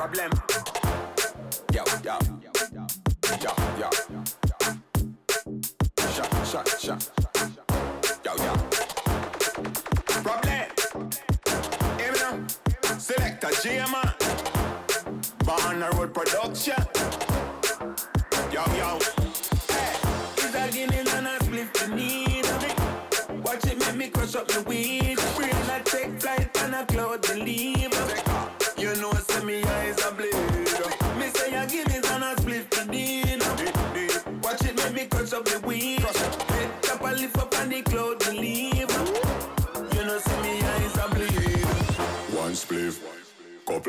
Problem. Yo, yo, yo, yo. Shot, shot, shot. Yo, yo. Problem. Hear me now. Select a J-Man. Born road production. Yo, yo. Hey, is a Guinness and a split the need. Watch it make me crush up the weed. Brain I take flight and a cloud believe. You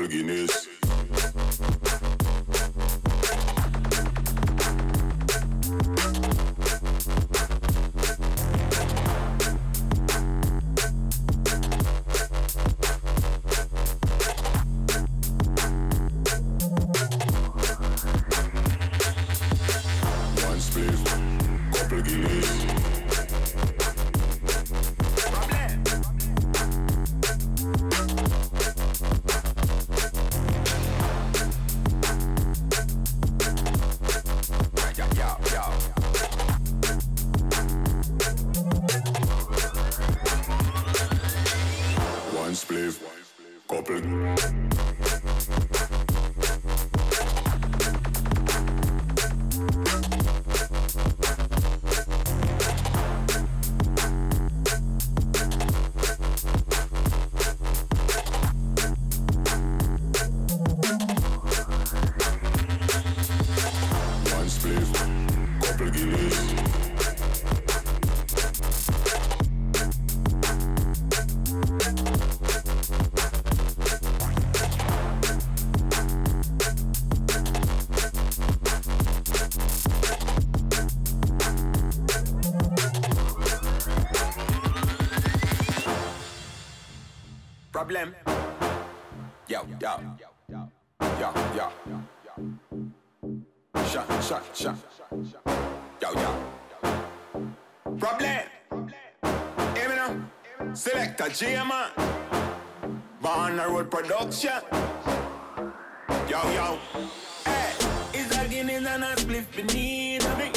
Guinness. Yo, yo, yo. Shot, shot, shot. Yo, yo. Problem. Hear me now. Select a J-Man. Born road production. Yo, yo. Hey, is a Guinness and a spliff beneath me.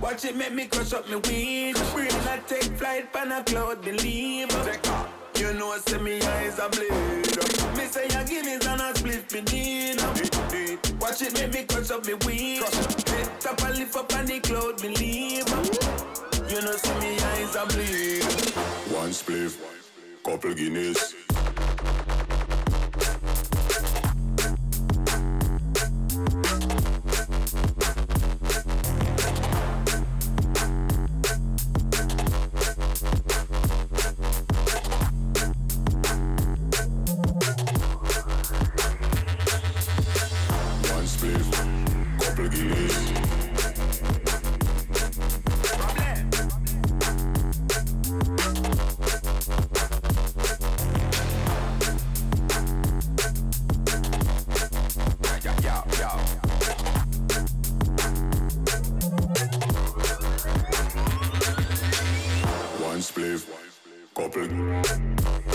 Watch it make me crush up me weed. Brain I take flight pan a cloud believe. Take off. You know, say me eyes a bleed. Me say a Guinness and a spliff beneath me. Watch it make me crush up me weed. Head top a lift up and the cloud believe. You know, see me eyes a bleed. One spliff, couple Guinness. Couple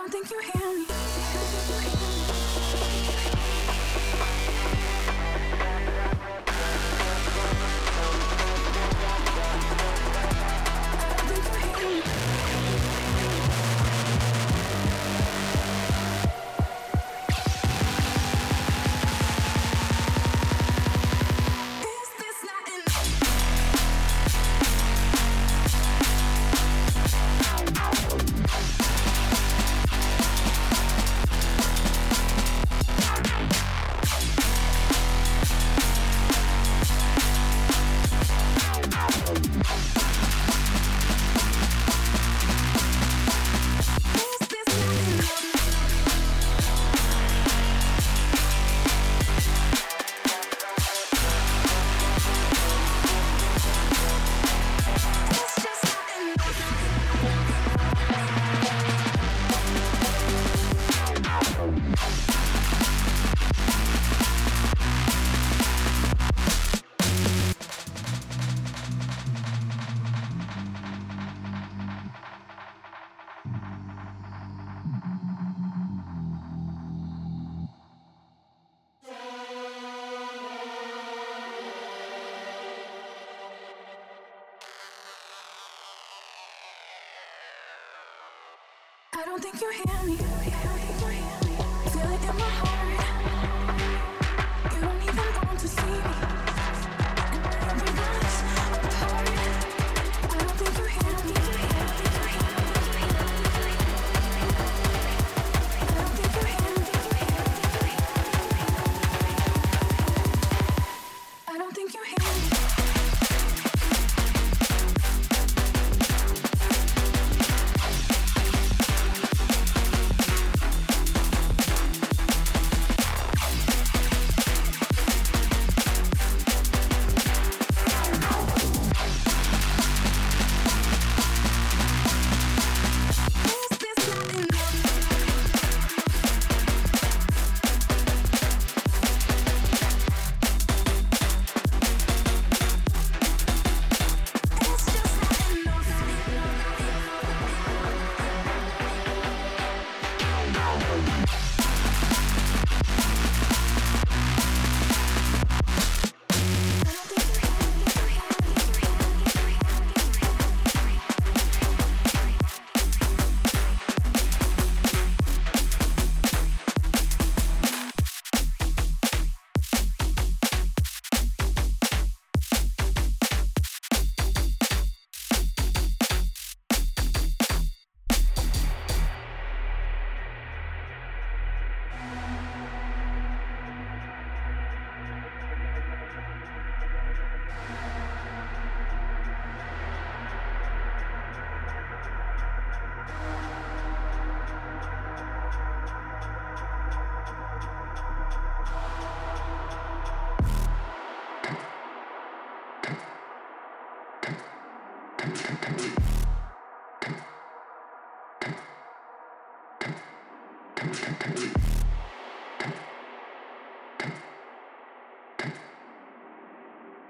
don't think you hear me. think you hear me.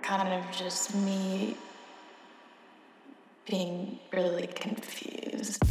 Kind of just me being really confused.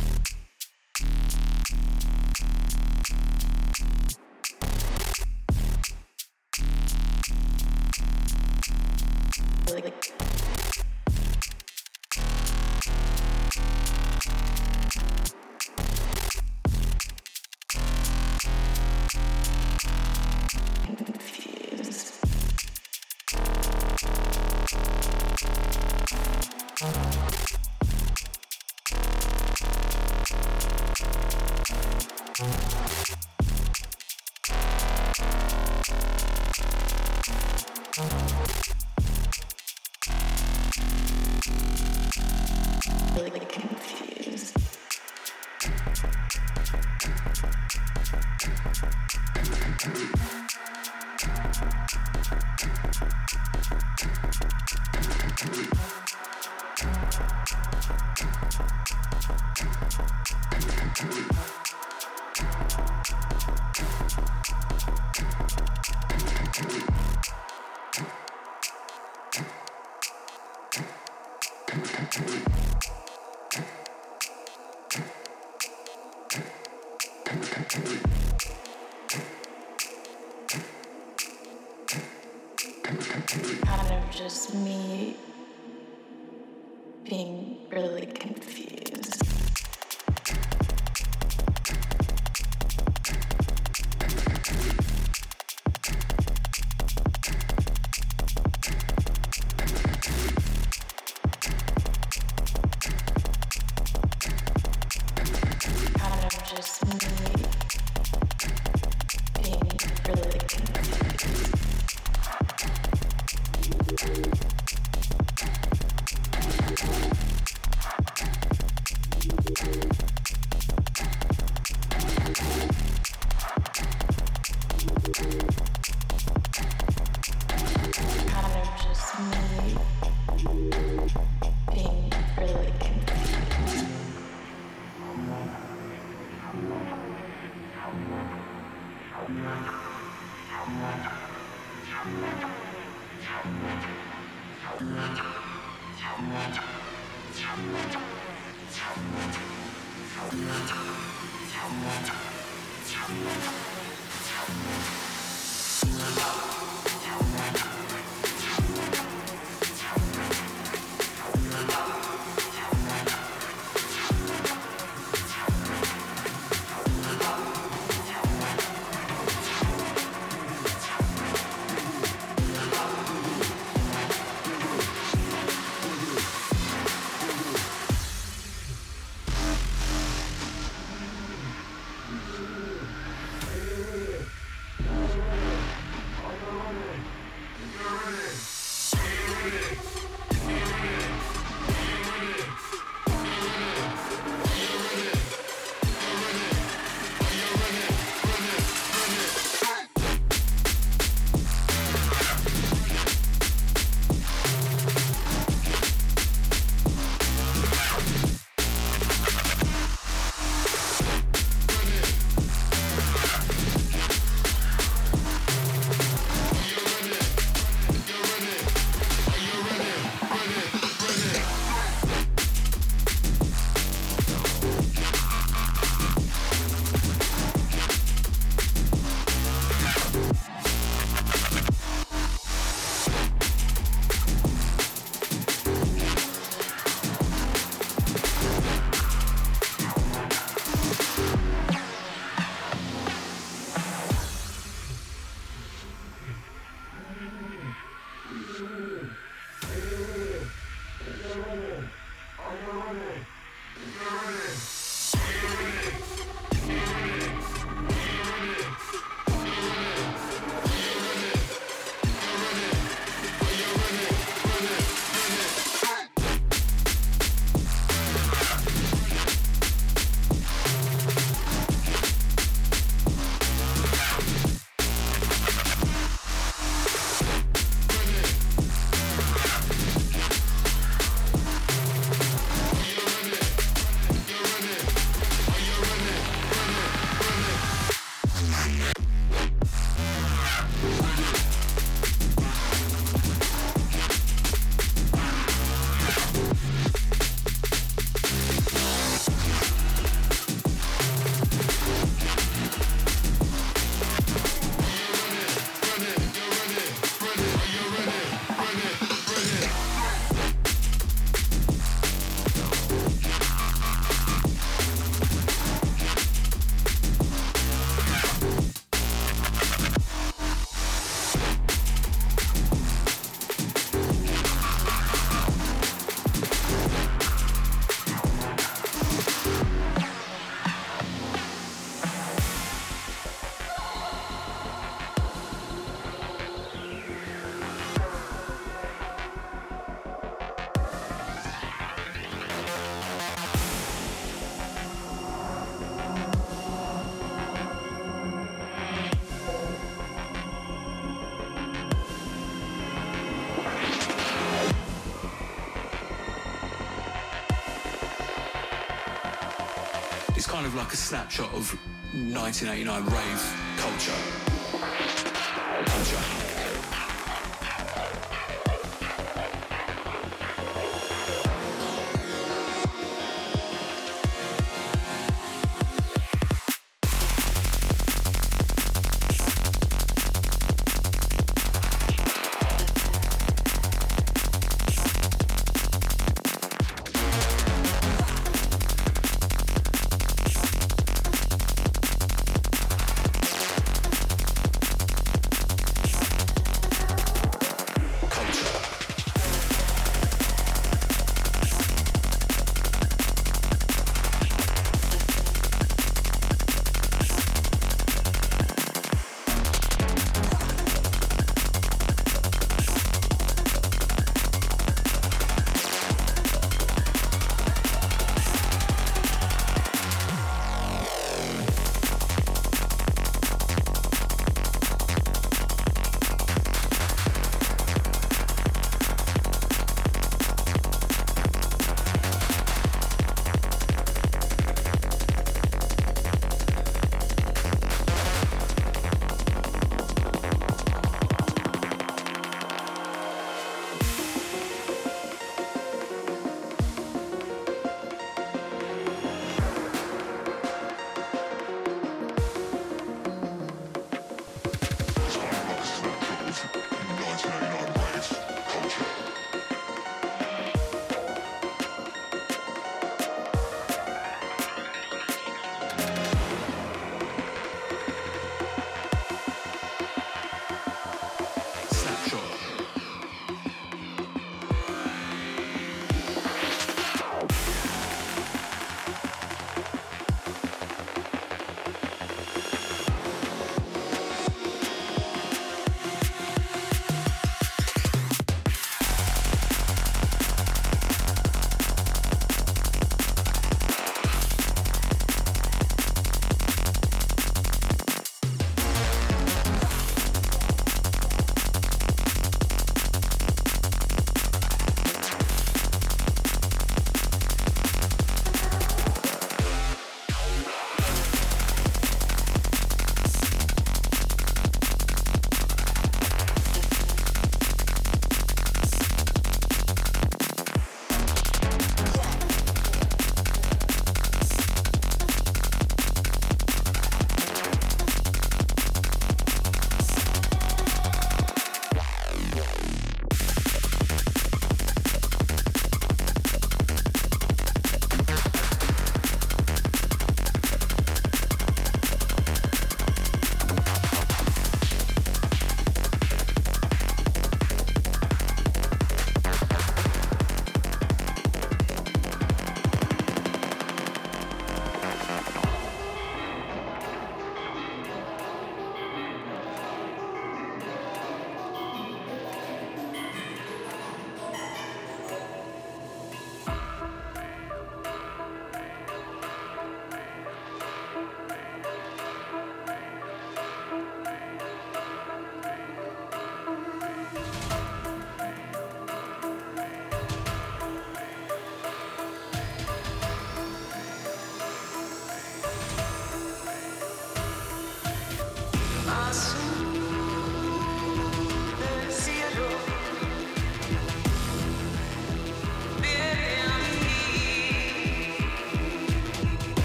Of like a snapshot of 1989 rave culture.